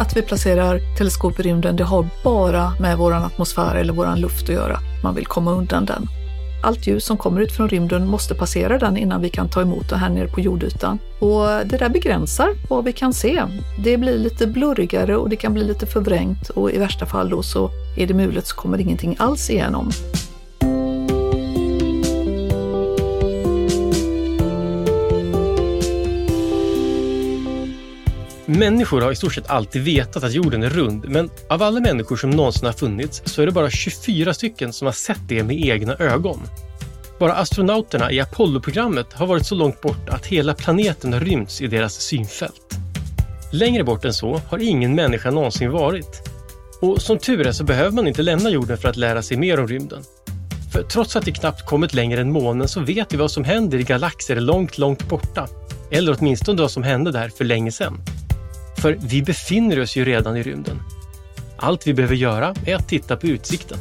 Att vi placerar teleskop i rymden, det har bara med vår atmosfär eller vår luft att göra. Man vill komma undan den. Allt ljus som kommer ut från rymden måste passera den innan vi kan ta emot det här nere på jordytan. Och det där begränsar vad vi kan se. Det blir lite blurrigare och det kan bli lite förvrängt och i värsta fall då så är det mulet så kommer ingenting alls igenom. Människor har i stort sett alltid vetat att jorden är rund, men av alla människor som någonsin har funnits så är det bara 24 stycken som har sett det med egna ögon. Bara astronauterna i Apollo-programmet har varit så långt bort att hela planeten har rymts i deras synfält. Längre bort än så har ingen människa någonsin varit. Och som tur är så behöver man inte lämna jorden för att lära sig mer om rymden. För trots att vi knappt kommit längre än månen så vet vi vad som händer i galaxer långt, långt borta. Eller åtminstone vad som hände där för länge sedan. För vi befinner oss ju redan i rymden. Allt vi behöver göra är att titta på utsikten.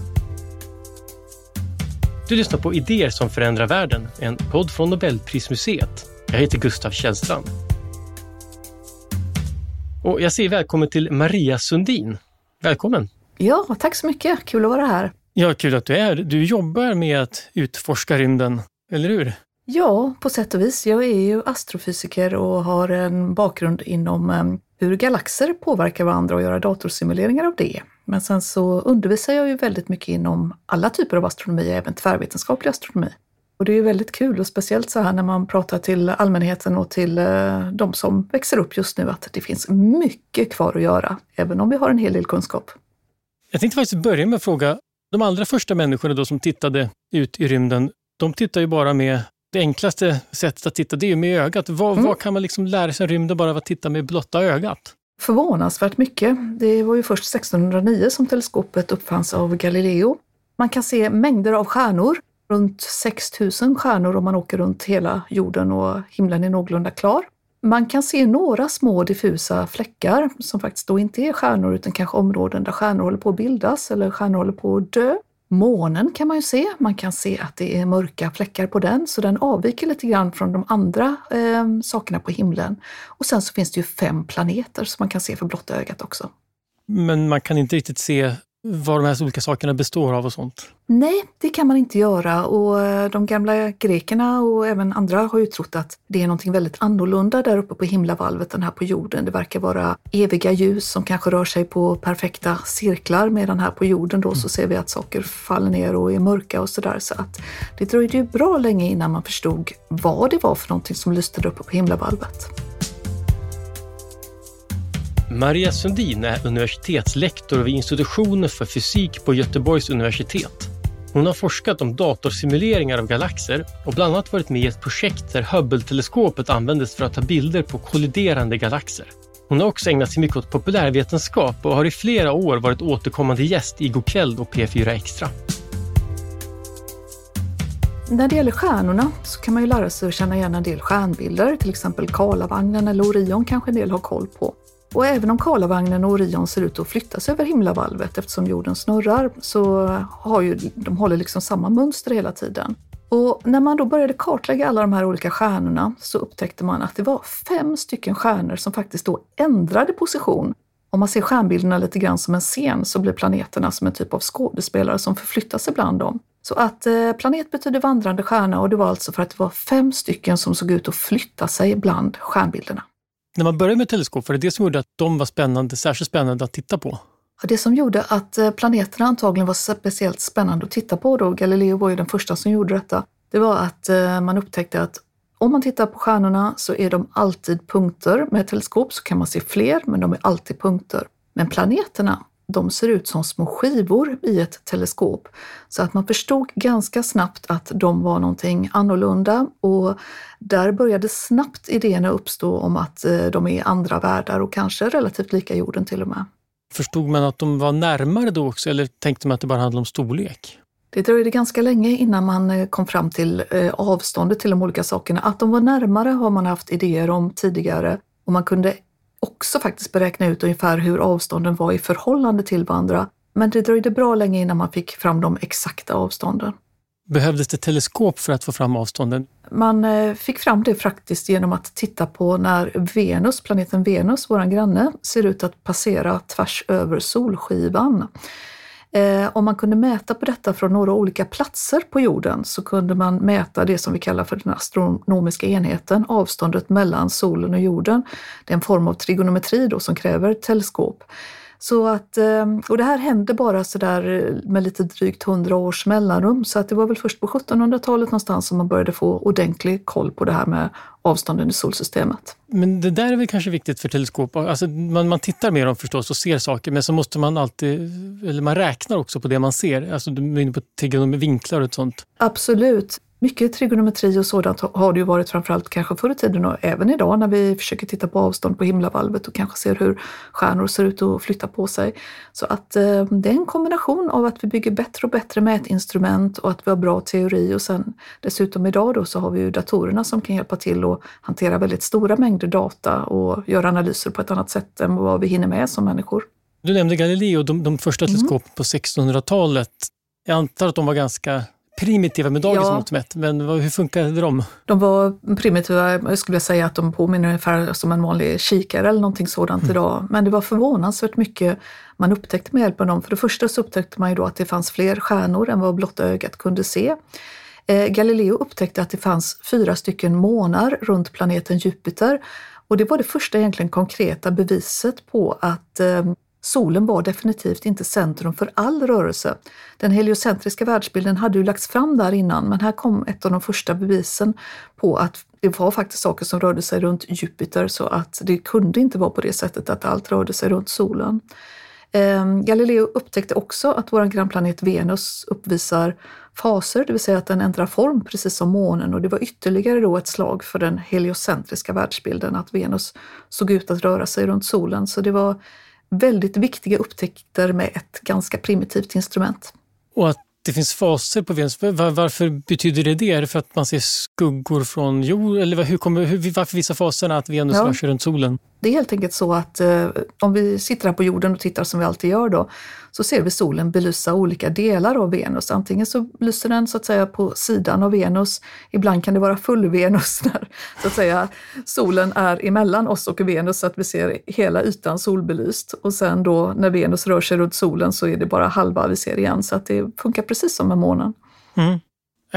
Du lyssnar på Idéer som förändrar världen, en podd från Nobelprismuseet. Jag heter Gustav Källstrand. Och jag säger välkommen till Maria Sundin. Välkommen! Ja, tack så mycket. Kul att vara här. Ja, kul att du är här. Du jobbar med att utforska rymden, eller hur? Ja, på sätt och vis. Jag är ju astrofysiker och har en bakgrund inom hur galaxer påverkar varandra och göra datorsimuleringar av det. Men sen så undervisar jag ju väldigt mycket inom alla typer av astronomi, även tvärvetenskaplig astronomi. Och det är ju väldigt kul och speciellt så här när man pratar till allmänheten och till eh, de som växer upp just nu att det finns mycket kvar att göra, även om vi har en hel del kunskap. Jag tänkte faktiskt börja med att fråga, de allra första människorna då som tittade ut i rymden, de tittar ju bara med det enklaste sättet att titta det är med ögat. Vad, mm. vad kan man liksom lära sig om rymden bara av att titta med blotta ögat? Förvånansvärt mycket. Det var ju först 1609 som teleskopet uppfanns av Galileo. Man kan se mängder av stjärnor, runt 6000 stjärnor om man åker runt hela jorden och himlen är någorlunda klar. Man kan se några små diffusa fläckar som faktiskt då inte är stjärnor utan kanske områden där stjärnor håller på att bildas eller stjärnor håller på att dö. Månen kan man ju se. Man kan se att det är mörka fläckar på den, så den avviker lite grann från de andra eh, sakerna på himlen. Och sen så finns det ju fem planeter som man kan se för blotta ögat också. Men man kan inte riktigt se vad de här olika sakerna består av och sånt? Nej, det kan man inte göra och eh, de gamla grekerna och även andra har ju trott att det är någonting väldigt annorlunda där uppe på himlavalvet än här på jorden. Det verkar vara eviga ljus som kanske rör sig på perfekta cirklar medan här på jorden då så ser vi att saker faller ner och är mörka och sådär. Så att det dröjde ju bra länge innan man förstod vad det var för någonting som lyste där uppe på himlavalvet. Maria Sundin är universitetslektor vid institutionen för fysik på Göteborgs universitet. Hon har forskat om datorsimuleringar av galaxer och bland annat varit med i ett projekt där Hubble-teleskopet användes för att ta bilder på kolliderande galaxer. Hon har också ägnat sig mycket åt populärvetenskap och har i flera år varit återkommande gäst i Go'kväll och P4 Extra. När det gäller stjärnorna så kan man ju lära sig att känna igen en del stjärnbilder, till exempel Karlavagnen eller Orion kanske en del har koll på. Och även om Karlavagnen och Orion ser ut att flyttas över himlavalvet eftersom jorden snurrar så har ju, de håller liksom samma mönster hela tiden. Och när man då började kartlägga alla de här olika stjärnorna så upptäckte man att det var fem stycken stjärnor som faktiskt då ändrade position. Om man ser stjärnbilderna lite grann som en scen så blir planeterna som en typ av skådespelare som förflyttar sig bland dem. Så att eh, planet betyder vandrande stjärna och det var alltså för att det var fem stycken som såg ut att flytta sig bland stjärnbilderna. När man började med teleskop, var det det som gjorde att de var spännande, särskilt spännande att titta på? Det som gjorde att eh, planeterna antagligen var speciellt spännande att titta på, då Galileo var ju den första som gjorde detta, det var att eh, man upptäckte att om man tittar på stjärnorna så är de alltid punkter. Med teleskop så kan man se fler, men de är alltid punkter. Men planeterna, de ser ut som små skivor i ett teleskop. Så att man förstod ganska snabbt att de var någonting annorlunda och där började snabbt idéerna uppstå om att eh, de är andra världar och kanske relativt lika jorden till och med. Förstod man att de var närmare då också eller tänkte man att det bara handlade om storlek? Det dröjde ganska länge innan man eh, kom fram till eh, avståndet till de olika sakerna. Att de var närmare har man haft idéer om tidigare och man kunde också faktiskt beräkna ut ungefär hur avstånden var i förhållande till varandra. Men det dröjde bra länge innan man fick fram de exakta avstånden. Behövdes det teleskop för att få fram avstånden? Man eh, fick fram det faktiskt genom att titta på när Venus, planeten Venus, vår granne, ser ut att passera tvärs över Solskivan. Eh, om man kunde mäta på detta från några olika platser på jorden så kunde man mäta det som vi kallar för den astronomiska enheten, avståndet mellan solen och jorden. Det är en form av trigonometri då som kräver teleskop. Så att, ehm, och det här hände bara sådär eh, med lite drygt hundra års mellanrum, så att det var väl först på 1700-talet någonstans som man började få ordentlig koll på det här med avstånden i solsystemet. Men det där är väl kanske viktigt för teleskop? Alltså man, man tittar mer om förstås och ser saker, men så måste man alltid, eller man räknar också på det man ser. Alltså du inne på vinklar och sånt. Absolut. Mycket trigonometri och sådant har det ju varit framförallt kanske förr i tiden och även idag när vi försöker titta på avstånd på himlavalvet och kanske ser hur stjärnor ser ut och flyttar på sig. Så att eh, det är en kombination av att vi bygger bättre och bättre mätinstrument och att vi har bra teori och sen dessutom idag då så har vi ju datorerna som kan hjälpa till att hantera väldigt stora mängder data och göra analyser på ett annat sätt än vad vi hinner med som människor. Du nämnde Galileo, de, de första mm. teleskopen på 1600-talet. Jag antar att de var ganska primitiva med dagens ja. mått mätt, men hur funkade de? De var primitiva, jag skulle säga att de påminner ungefär som en vanlig kikare eller någonting sådant mm. idag. Men det var förvånansvärt mycket man upptäckte med hjälp av dem. För det första så upptäckte man ju då att det fanns fler stjärnor än vad blotta ögat kunde se. Eh, Galileo upptäckte att det fanns fyra stycken månar runt planeten Jupiter och det var det första egentligen konkreta beviset på att eh, Solen var definitivt inte centrum för all rörelse. Den heliocentriska världsbilden hade ju lagts fram där innan, men här kom ett av de första bevisen på att det var faktiskt saker som rörde sig runt Jupiter, så att det kunde inte vara på det sättet att allt rörde sig runt solen. Ehm, Galileo upptäckte också att vår grannplanet Venus uppvisar faser, det vill säga att den ändrar form precis som månen och det var ytterligare då ett slag för den heliocentriska världsbilden att Venus såg ut att röra sig runt solen. Så det var väldigt viktiga upptäckter med ett ganska primitivt instrument. Och att det finns faser på Venus, varför betyder det det? Är det för att man ser skuggor från jorden? Eller hur kommer, hur, varför visar faserna att Venus ja. rör sig runt solen? Det är helt enkelt så att eh, om vi sitter här på jorden och tittar som vi alltid gör då, så ser vi solen belysa olika delar av Venus. Antingen så lyser den så att säga på sidan av Venus, ibland kan det vara full Venus när så att säga solen är emellan oss och Venus så att vi ser hela ytan solbelyst. Och sen då när Venus rör sig runt solen så är det bara halva vi ser igen så att det funkar precis som med månen. Mm.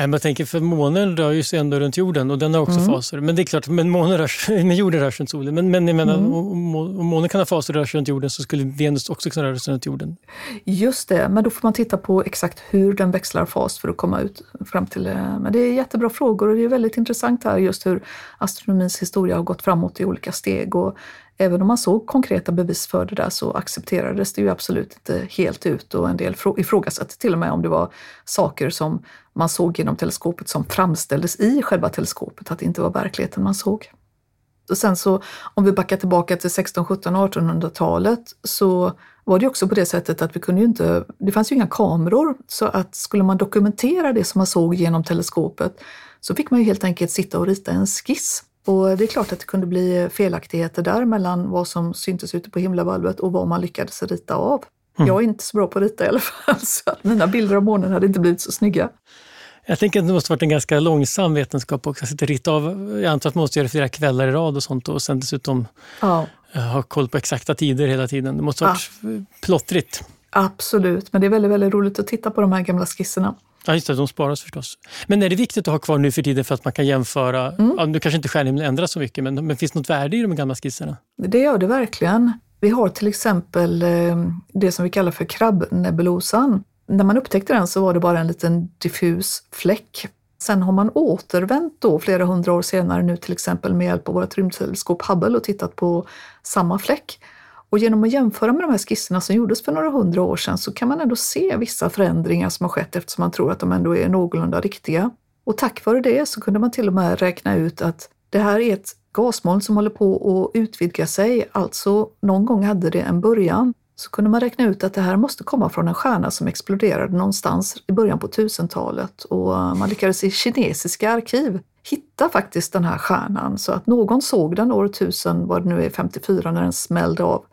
Jag tänker för månen rör ju sig ändå runt jorden och den har också mm. faser. Men det är klart, men månen rör, men jorden rör sig runt solen. Men, men jag menar, mm. om, om månen kan ha faser och rör sig runt jorden så skulle Venus också kunna röra sig runt jorden. Just det, men då får man titta på exakt hur den växlar fas för att komma ut fram till. Eh, men det är jättebra frågor och det är väldigt intressant här just hur astronomins historia har gått framåt i olika steg. Och även om man såg konkreta bevis för det där så accepterades det ju absolut inte helt ut och en del ifrågasatte till och med om det var saker som man såg genom teleskopet som framställdes i själva teleskopet, att det inte var verkligheten man såg. Och sen så om vi backar tillbaka till 16, 17, 1800-talet så var det också på det sättet att vi kunde ju inte, det fanns ju inga kameror, så att skulle man dokumentera det som man såg genom teleskopet så fick man ju helt enkelt sitta och rita en skiss och det är klart att det kunde bli felaktigheter där mellan vad som syntes ute på himlavalvet och vad man lyckades rita av. Mm. Jag är inte så bra på att rita i alla fall, så att mina bilder av månen hade inte blivit så snygga. Jag tänker att det måste varit en ganska långsam vetenskap också. Att rita av, jag antar att man måste göra flera kvällar i rad och sånt och sen dessutom ja. Eh, ha koll på exakta tider hela tiden. Det måste varit ja. plottrigt. Absolut, men det är väldigt, väldigt roligt att titta på de här gamla skisserna. Ja, just det, de sparas förstås. Men är det viktigt att ha kvar nu för tiden för att man kan jämföra? Mm. Ja, nu kanske inte stjärnhimlen ändras så mycket, men, men finns det något värde i de gamla skisserna? Det gör det verkligen. Vi har till exempel eh, det som vi kallar för krabbnebulosan. När man upptäckte den så var det bara en liten diffus fläck. Sen har man återvänt då flera hundra år senare nu till exempel med hjälp av vårt rymdteleskop Hubble och tittat på samma fläck. Och genom att jämföra med de här skisserna som gjordes för några hundra år sedan så kan man ändå se vissa förändringar som har skett eftersom man tror att de ändå är någorlunda riktiga. Och tack vare det så kunde man till och med räkna ut att det här är ett gasmoln som håller på att utvidga sig, alltså någon gång hade det en början. Så kunde man räkna ut att det här måste komma från en stjärna som exploderade någonstans i början på 1000-talet och man lyckades i kinesiska arkiv hitta faktiskt den här stjärnan så att någon såg den år 1000, vad det nu är, 54 när den smällde av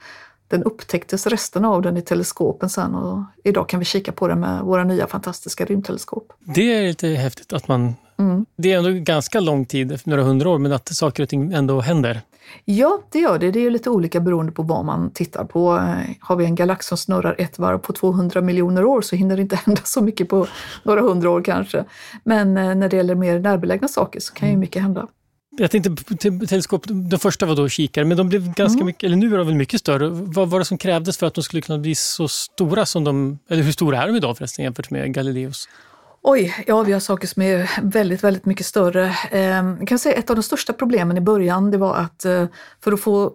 Den upptäcktes resten av den i teleskopen sen och idag kan vi kika på den med våra nya fantastiska rymdteleskop. Det är lite häftigt att man... Mm. Det är ändå ganska lång tid, några hundra år, men att saker och ting ändå händer. Ja, det gör det. Det är lite olika beroende på vad man tittar på. Har vi en galax som snurrar ett varv på 200 miljoner år så hinner det inte hända så mycket på några hundra år kanske. Men eh, när det gäller mer närbelägna saker så kan ju mm. mycket hända. Jag tänkte teleskop, den första var då kikare, men de blev ganska mm. mycket, eller nu är de väl mycket större. Vad var det som krävdes för att de skulle kunna bli så stora som de, eller hur stora är de idag förresten jämfört med Galileos? Oj, ja vi har saker som är väldigt, väldigt mycket större. Eh, jag kan säga ett av de största problemen i början, det var att eh, för att få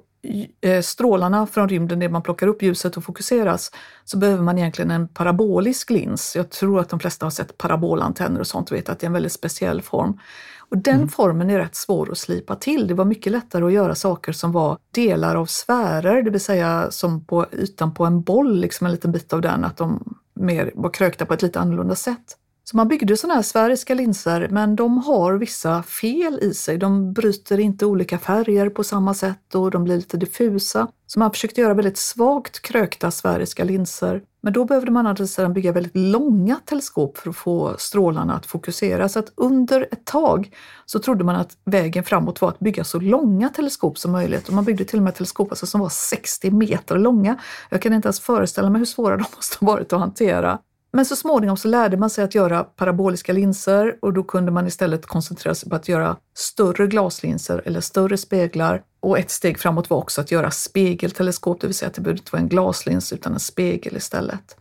eh, strålarna från rymden, det man plockar upp ljuset och fokuseras, så behöver man egentligen en parabolisk lins. Jag tror att de flesta har sett parabolantenner och sånt och vet att det är en väldigt speciell form. Och den mm. formen är rätt svår att slipa till. Det var mycket lättare att göra saker som var delar av sfärer, det vill säga som på ytan på en boll, liksom en liten bit av den, att de mer var krökta på ett lite annorlunda sätt. Så man byggde sådana här sfäriska linser, men de har vissa fel i sig. De bryter inte olika färger på samma sätt och de blir lite diffusa. Så man försökte göra väldigt svagt krökta sfäriska linser. Men då behövde man andra bygga väldigt långa teleskop för att få strålarna att fokusera. Så att under ett tag så trodde man att vägen framåt var att bygga så långa teleskop som möjligt. Och man byggde till och med teleskop alltså som var 60 meter långa. Jag kan inte ens föreställa mig hur svåra de måste ha varit att hantera. Men så småningom så lärde man sig att göra paraboliska linser och då kunde man istället koncentrera sig på att göra större glaslinser eller större speglar. Och ett steg framåt var också att göra spegelteleskop, det vill säga att det behövde inte vara en glaslins utan en spegel istället.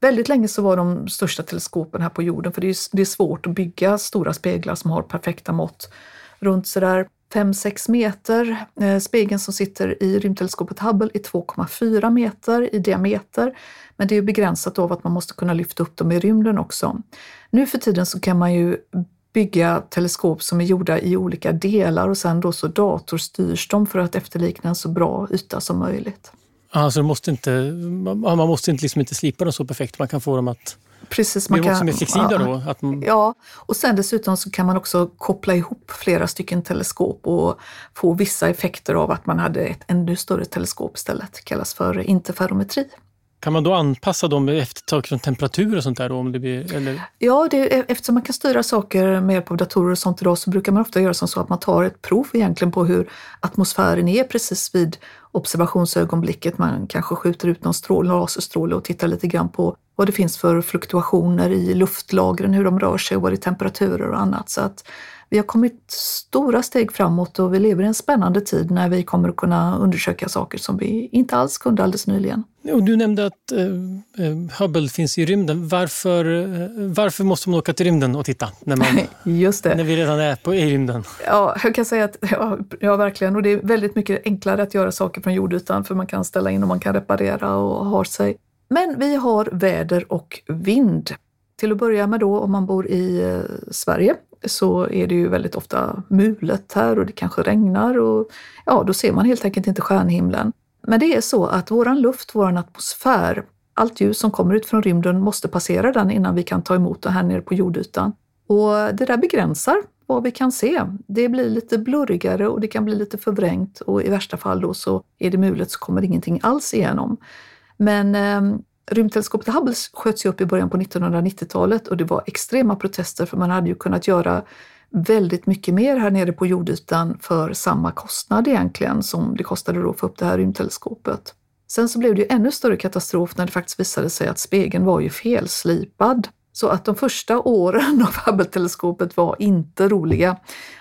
Väldigt länge så var de största teleskopen här på jorden, för det är, det är svårt att bygga stora speglar som har perfekta mått. Runt sådär 5-6 meter. Eh, spegeln som sitter i rymdteleskopet Hubble är 2,4 meter i diameter. Men det är begränsat av att man måste kunna lyfta upp dem i rymden också. Nu för tiden så kan man ju bygga teleskop som är gjorda i olika delar och sen då så datorstyrs de för att efterlikna en så bra yta som möjligt. Alltså måste inte, man måste inte, liksom inte slipa dem så perfekt, man kan få dem att Precis, man kan, är flexibla då? Att man... Ja, och sen dessutom så kan man också koppla ihop flera stycken teleskop och få vissa effekter av att man hade ett ännu större teleskop istället. Det kallas för interferometri. Kan man då anpassa dem efter saker som temperatur och sånt där? Då, om det blir, eller? Ja, det, eftersom man kan styra saker med hjälp av datorer och sånt idag så brukar man ofta göra som så att man tar ett prov egentligen på hur atmosfären är precis vid observationsögonblicket. Man kanske skjuter ut någon strål, laserstråle och tittar lite grann på vad det finns för fluktuationer i luftlagren, hur de rör sig och vad det är temperaturer och annat. Så att vi har kommit stora steg framåt och vi lever i en spännande tid när vi kommer att kunna undersöka saker som vi inte alls kunde alldeles nyligen. Och du nämnde att eh, eh, Hubble finns i rymden. Varför, eh, varför måste man åka till rymden och titta när, man, Just det. när vi redan är på, i rymden? Ja, jag kan säga att ja, ja, verkligen. Och det är väldigt mycket enklare att göra saker från jordytan för man kan ställa in och man kan reparera och ha sig. Men vi har väder och vind. Till att börja med då, om man bor i eh, Sverige så är det ju väldigt ofta mulet här och det kanske regnar och ja, då ser man helt enkelt inte stjärnhimlen. Men det är så att våran luft, våran atmosfär, allt ljus som kommer ut från rymden måste passera den innan vi kan ta emot det här nere på jordytan. Och det där begränsar vad vi kan se. Det blir lite blurrigare och det kan bli lite förvrängt och i värsta fall då så är det mulet så kommer ingenting alls igenom. Men eh, rymdteleskopet Hubble sköts ju upp i början på 1990-talet och det var extrema protester för man hade ju kunnat göra väldigt mycket mer här nere på jordytan för samma kostnad egentligen som det kostade då att få upp det här rymdteleskopet. Sen så blev det ju ännu större katastrof när det faktiskt visade sig att spegeln var ju felslipad. Så att de första åren av Hubble-teleskopet var inte roliga.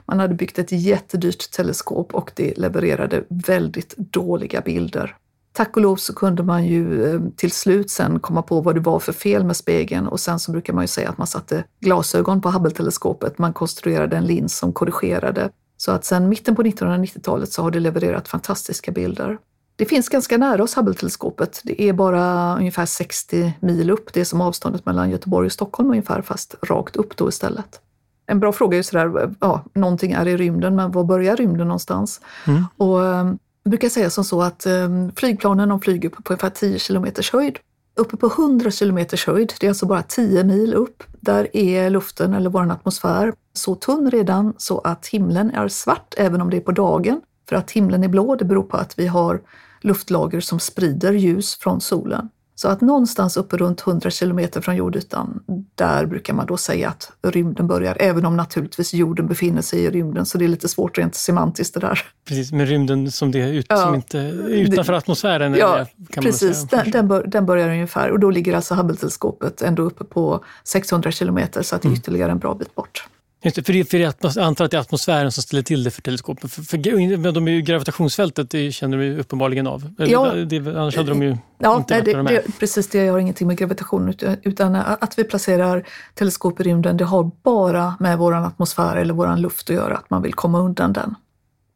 Man hade byggt ett jättedyrt teleskop och det levererade väldigt dåliga bilder. Tack och lov så kunde man ju eh, till slut sen komma på vad det var för fel med spegeln och sen så brukar man ju säga att man satte glasögon på Hubble-teleskopet. Man konstruerade en lins som korrigerade. Så att sen mitten på 1990-talet så har det levererat fantastiska bilder. Det finns ganska nära oss, Hubble-teleskopet. Det är bara ungefär 60 mil upp. Det är som avståndet mellan Göteborg och Stockholm ungefär, fast rakt upp då istället. En bra fråga är ju sådär, ja, någonting är i rymden, men var börjar rymden någonstans? Mm. Och ehm, jag brukar säga som så att ehm, flygplanen de flyger på ungefär 10 kilometers höjd. Uppe på 100 kilometers höjd, det är alltså bara 10 mil upp, där är luften eller vår atmosfär så tunn redan så att himlen är svart även om det är på dagen. För att himlen är blå, det beror på att vi har luftlager som sprider ljus från solen. Så att någonstans uppe runt 100 kilometer från jordytan, där brukar man då säga att rymden börjar, även om naturligtvis jorden befinner sig i rymden, så det är lite svårt rent semantiskt det där. Precis, med rymden som det är ut, ja, som inte, utanför atmosfären? Ja, kan precis. Man säga. Den, den, bör, den, börjar ungefär och då ligger alltså Hubble-teleskopet ändå uppe på 600 kilometer, så att det är mm. ytterligare en bra bit bort. Just det, för, det, för jag antar att det är atmosfären som ställer till det för teleskopen. För, för, de är ju gravitationsfältet, det känner de ju uppenbarligen av. Ja, det, annars hade de ju ja, inte nej, det, det, Precis, det har ingenting med gravitation utan att vi placerar teleskop i rymden, det har bara med vår atmosfär eller vår luft att göra, att man vill komma undan den.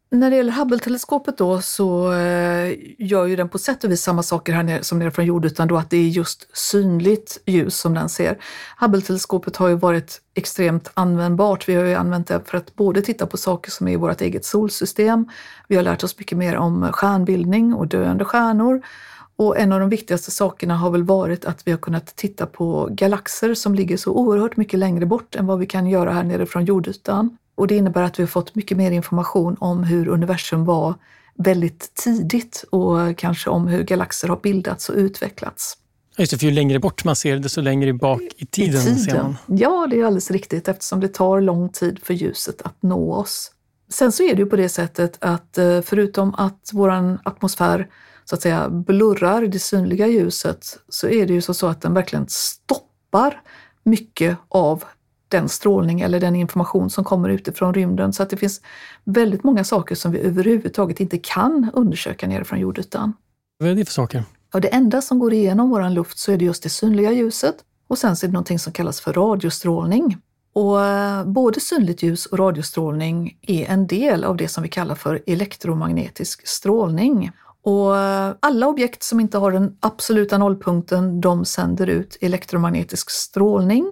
När det gäller Hubble-teleskopet då så eh, gör ju den på sätt och vis samma saker här nere, som nere från jordytan då att det är just synligt ljus som den ser. Hubble-teleskopet har ju varit extremt användbart. Vi har ju använt det för att både titta på saker som är i vårt eget solsystem. Vi har lärt oss mycket mer om stjärnbildning och döende stjärnor. Och en av de viktigaste sakerna har väl varit att vi har kunnat titta på galaxer som ligger så oerhört mycket längre bort än vad vi kan göra här nere från jordytan. Och det innebär att vi har fått mycket mer information om hur universum var väldigt tidigt och kanske om hur galaxer har bildats och utvecklats. Just det, för ju längre bort man ser, desto längre bak i tiden, I tiden. ser man. Ja, det är alldeles riktigt eftersom det tar lång tid för ljuset att nå oss. Sen så är det ju på det sättet att eh, förutom att vår atmosfär så att säga blurrar det synliga ljuset så är det ju så att den verkligen stoppar mycket av den strålning eller den information som kommer utifrån rymden. Så att det finns väldigt många saker som vi överhuvudtaget inte kan undersöka nerifrån jordytan. Vad är det för saker? Ja, det enda som går igenom vår luft så är det just det synliga ljuset och sen så är det någonting som kallas för radiostrålning. Och eh, både synligt ljus och radiostrålning är en del av det som vi kallar för elektromagnetisk strålning. Och eh, alla objekt som inte har den absoluta nollpunkten, de sänder ut elektromagnetisk strålning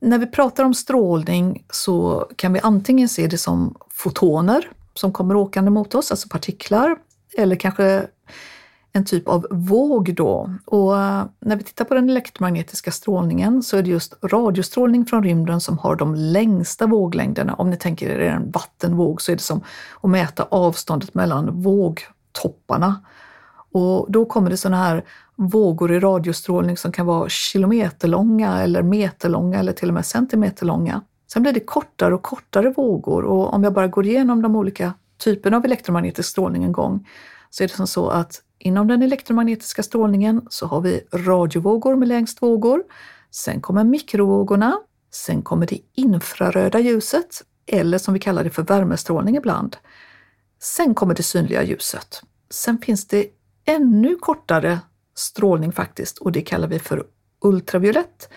när vi pratar om strålning så kan vi antingen se det som fotoner som kommer åkande mot oss, alltså partiklar, eller kanske en typ av våg då. Och eh, när vi tittar på den elektromagnetiska strålningen så är det just radiostrålning från rymden som har de längsta våglängderna. Om ni tänker er en vattenvåg så är det som att mäta avståndet mellan vågtopparna. Och då kommer det sådana här vågor i radiostrålning som kan vara kilometerlånga eller meterlånga eller till och med centimeterlånga. Sen blir det kortare och kortare vågor och om jag bara går igenom de olika typerna av elektromagnetisk strålning en gång så är det som så att inom den elektromagnetiska strålningen så har vi radiovågor med längst vågor. Sen kommer mikrovågorna. Sen kommer det infraröda ljuset, eller som vi kallar det för värmestrålning ibland. Sen kommer det synliga ljuset. Sen finns det ännu kortare strålning faktiskt och det kallar vi för ultraviolett.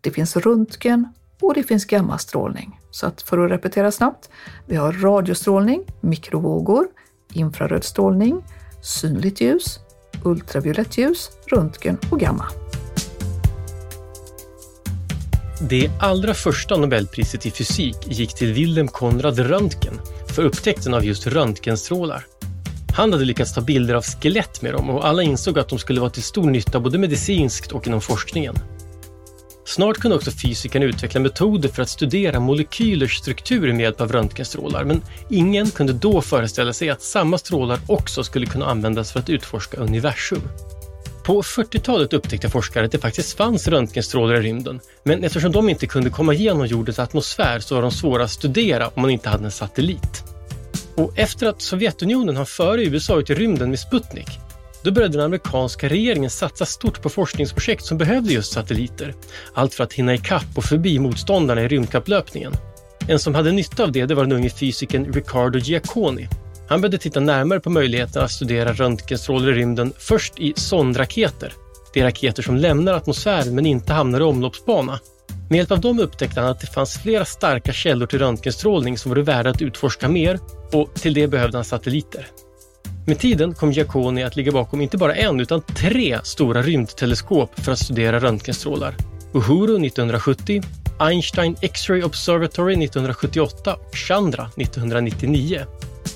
Det finns röntgen och det finns gammastrålning. Så att för att repetera snabbt, vi har radiostrålning, mikrovågor, infraröd strålning, synligt ljus, ultraviolett ljus, röntgen och gamma. Det allra första Nobelpriset i fysik gick till Wilhelm Konrad Röntgen för upptäckten av just röntgenstrålar. Han hade lyckats ta bilder av skelett med dem och alla insåg att de skulle vara till stor nytta både medicinskt och inom forskningen. Snart kunde också fysikerna utveckla metoder för att studera molekylers struktur med hjälp av röntgenstrålar, men ingen kunde då föreställa sig att samma strålar också skulle kunna användas för att utforska universum. På 40-talet upptäckte forskare att det faktiskt fanns röntgenstrålar i rymden, men eftersom de inte kunde komma igenom jordens atmosfär så var de svåra att studera om man inte hade en satellit. Och efter att Sovjetunionen har före USA ut i rymden med Sputnik, då började den amerikanska regeringen satsa stort på forskningsprojekt som behövde just satelliter. Allt för att hinna ikapp och förbi motståndarna i rymdkapplöpningen. En som hade nytta av det, det var den unge fysikern Riccardo Giacconi. Han började titta närmare på möjligheten att studera röntgenstrålar i rymden först i sondraketer. Det är raketer som lämnar atmosfären men inte hamnar i omloppsbana. Med hjälp av dem upptäckte han att det fanns flera starka källor till röntgenstrålning som vore värda att utforska mer och till det behövde han satelliter. Med tiden kom Giacconi att ligga bakom inte bara en utan tre stora rymdteleskop för att studera röntgenstrålar. Uhuru 1970, Einstein X-ray Observatory 1978 och Chandra 1999.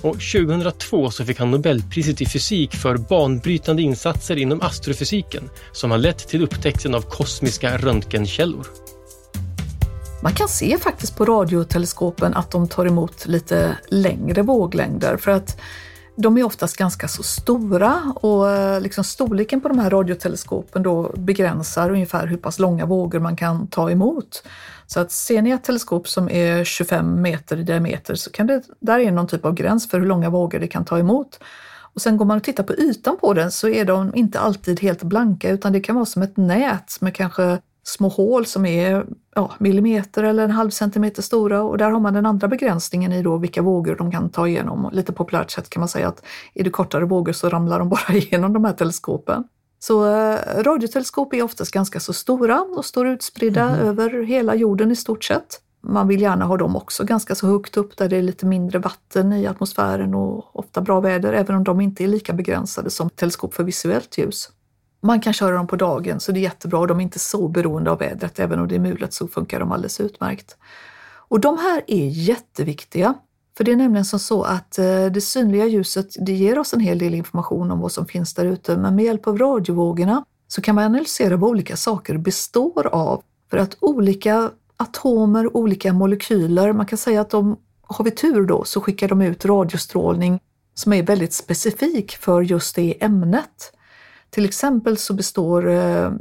Och 2002 så fick han Nobelpriset i fysik för banbrytande insatser inom astrofysiken som har lett till upptäckten av kosmiska röntgenkällor. Man kan se faktiskt på radioteleskopen att de tar emot lite längre våglängder för att De är oftast ganska så stora och eh, liksom storleken på de här radioteleskopen då begränsar ungefär hur pass långa vågor man kan ta emot. Så att ser ni ett teleskop som är 25 meter i diameter så kan det, där är någon typ av gräns för hur långa vågor det kan ta emot. Och sen går man och tittar på ytan på den så är de inte alltid helt blanka utan det kan vara som ett nät med kanske små hål som är ja, millimeter eller en halv centimeter stora och där har man den andra begränsningen i då vilka vågor de kan ta igenom. Lite populärt sett kan man säga att är det kortare vågor så ramlar de bara igenom de här teleskopen. Så eh, radioteleskop är oftast ganska så stora och står utspridda mm. över hela jorden i stort sett. Man vill gärna ha dem också ganska så högt upp där det är lite mindre vatten i atmosfären och ofta bra väder, även om de inte är lika begränsade som teleskop för visuellt ljus. Man kan köra dem på dagen så det är jättebra och de är inte så beroende av vädret. Även om det är mulet så funkar de alldeles utmärkt. Och de här är jätteviktiga. För det är nämligen som så att eh, det synliga ljuset det ger oss en hel del information om vad som finns där ute. Men med hjälp av radiovågorna så kan man analysera vad olika saker består av. För att olika atomer, olika molekyler, man kan säga att de, har vi tur då, så skickar de ut radiostrålning som är väldigt specifik för just det ämnet. Till exempel så består eh,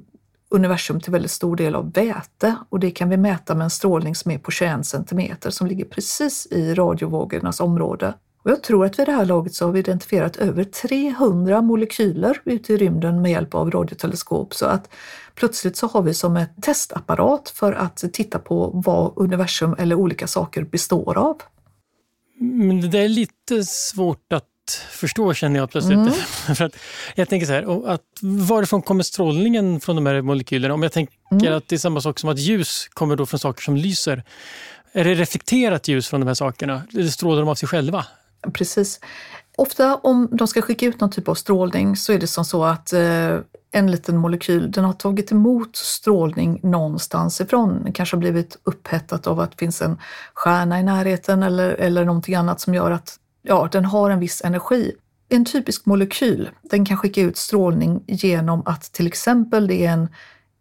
universum till väldigt stor del av väte och det kan vi mäta med en strålning som är på 21 centimeter som ligger precis i radiovågornas område. Och jag tror att vid det här laget så har vi identifierat över 300 molekyler ute i rymden med hjälp av radioteleskop så att plötsligt så har vi som ett testapparat för att titta på vad universum eller olika saker består av. Mm, men det är lite svårt att förstå känner jag plötsligt. Mm. För att jag tänker så här, att varifrån kommer strålningen från de här molekylerna? Om jag tänker mm. att det är samma sak som att ljus kommer då från saker som lyser. Är det reflekterat ljus från de här sakerna? Eller strålar de av sig själva? Precis. Ofta om de ska skicka ut någon typ av strålning så är det som så att eh, en liten molekyl, den har tagit emot strålning någonstans ifrån. Den kanske har blivit upphettat av att det finns en stjärna i närheten eller, eller någonting annat som gör att ja, den har en viss energi. En typisk molekyl, den kan skicka ut strålning genom att till exempel det är en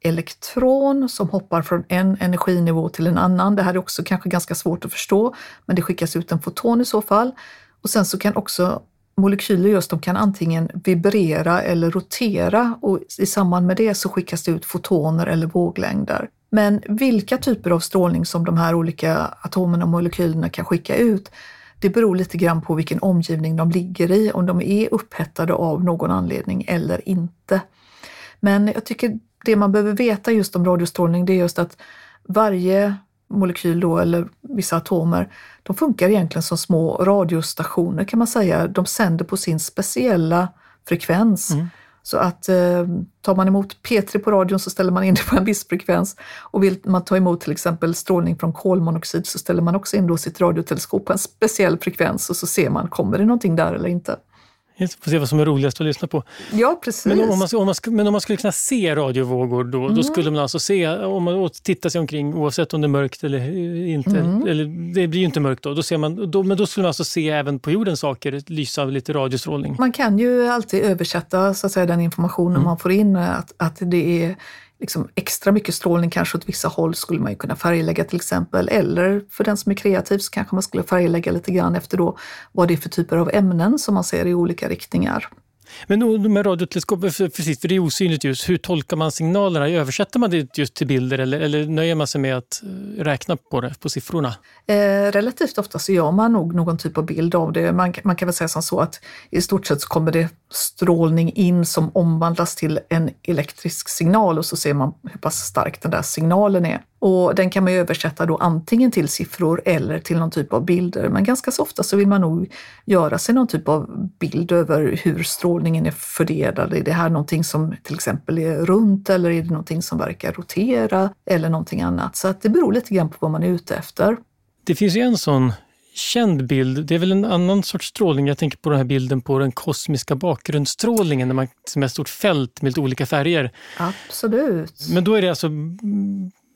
elektron som hoppar från en energinivå till en annan. Det här är också kanske ganska svårt att förstå, men det skickas ut en foton i så fall. Och sen så kan också molekyler just, de kan antingen vibrera eller rotera och i samband med det så skickas det ut fotoner eller våglängder. Men vilka typer av strålning som de här olika atomerna och molekylerna kan skicka ut, det beror lite grann på vilken omgivning de ligger i, om de är upphettade av någon anledning eller inte. Men jag tycker det man behöver veta just om radiostrålning, det är just att varje molekyl då, eller vissa atomer, de funkar egentligen som små radiostationer kan man säga. De sänder på sin speciella frekvens. Mm. Så att eh, tar man emot P3 på radion så ställer man in det på en viss frekvens och vill man ta emot till exempel strålning från kolmonoxid så ställer man också in då sitt radioteleskop på en speciell frekvens och så ser man, kommer det någonting där eller inte? Får se vad som är roligast att lyssna på. Ja, precis. Men om man, om man, men om man skulle kunna se radiovågor då, mm. då skulle man alltså se, om man tittar sig omkring oavsett om det är mörkt eller inte, mm. eller det blir ju inte mörkt då, då ser man, då, men då skulle man alltså se även på jorden saker lysa av lite radiostrålning. Man kan ju alltid översätta så att säga, den informationen mm. man får in, att, att det är liksom extra mycket strålning kanske åt vissa håll skulle man ju kunna färglägga till exempel. Eller för den som är kreativ så kanske man skulle färglägga lite grann efter då vad det är för typer av ämnen som man ser i olika riktningar. Men de här radioteleskopen, precis, för det är osynligt ljus, hur tolkar man signalerna? Översätter man det just till bilder eller, eller nöjer man sig med att eh, räkna på det, på siffrorna? Eh, relativt ofta så gör man nog någon typ av bild av det. Man, man kan väl säga som så att i stort sett så kommer det strålning in som omvandlas till en elektrisk signal och så ser man hur pass stark den där signalen är. Och den kan man översätta då antingen till siffror eller till någon typ av bilder. Men ganska så ofta så vill man nog göra sig någon typ av bild över hur strålningen är fördelad. Är det här någonting som till exempel är runt eller är det någonting som verkar rotera eller någonting annat? Så att det beror lite grann på vad man är ute efter. Det finns ju en sån känd bild. Det är väl en annan sorts strålning. Jag tänker på den här bilden på den kosmiska bakgrundsstrålningen, när man, som är ett stort fält med lite olika färger. Absolut. Men då är det alltså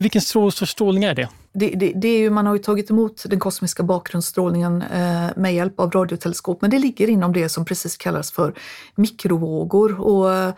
vilken sorts strålning är det? Det, det, det, är ju, man har ju tagit emot den kosmiska bakgrundsstrålningen eh, med hjälp av radioteleskop, men det ligger inom det som precis kallas för mikrovågor. Och, eh,